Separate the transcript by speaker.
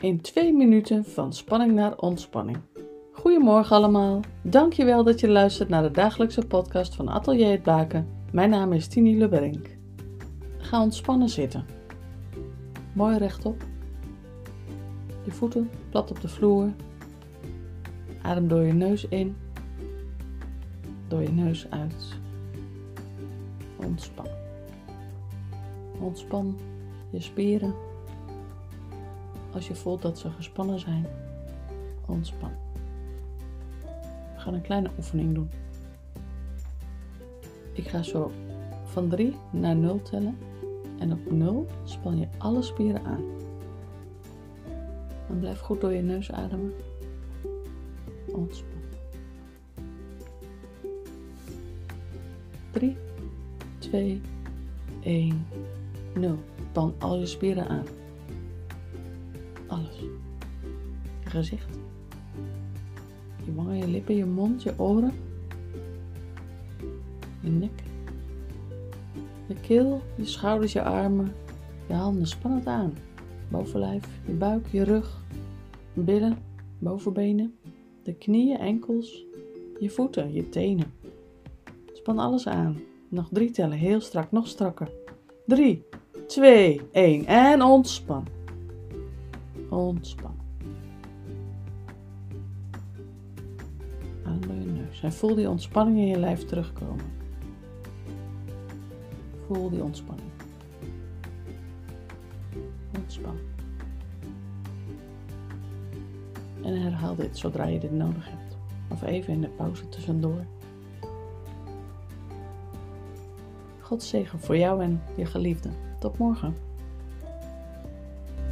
Speaker 1: in twee minuten van spanning naar ontspanning. Goedemorgen allemaal. Dankjewel dat je luistert naar de dagelijkse podcast van Atelier het Baken. Mijn naam is Tini Leberink. Ga ontspannen zitten. Mooi rechtop. Je voeten plat op de vloer. Adem door je neus in. Door je neus uit. Ontspan. Ontspan je spieren. Als je voelt dat ze gespannen zijn, ontspan. We gaan een kleine oefening doen. Ik ga zo van 3 naar 0 tellen. En op 0 span je alle spieren aan. Dan blijf goed door je neus ademen. Ontspan. 3, 2, 1, 0. Span al je spieren aan. Alles. Je gezicht. Je wangen, je lippen, je mond, je oren. Je nek. Je keel, je schouders, je armen. Je handen. Span het aan. Bovenlijf, je buik, je rug. Billen, bovenbenen. De knieën, enkels. Je voeten, je tenen. Span alles aan. Nog drie tellen, heel strak, nog strakker. 3, 2, 1 en ontspan. Ontspan. Adem je neus. En voel die ontspanning in je lijf terugkomen. Voel die ontspanning. Ontspan. En herhaal dit zodra je dit nodig hebt. Of even in de pauze tussendoor. God zegen voor jou en je geliefde. Tot morgen.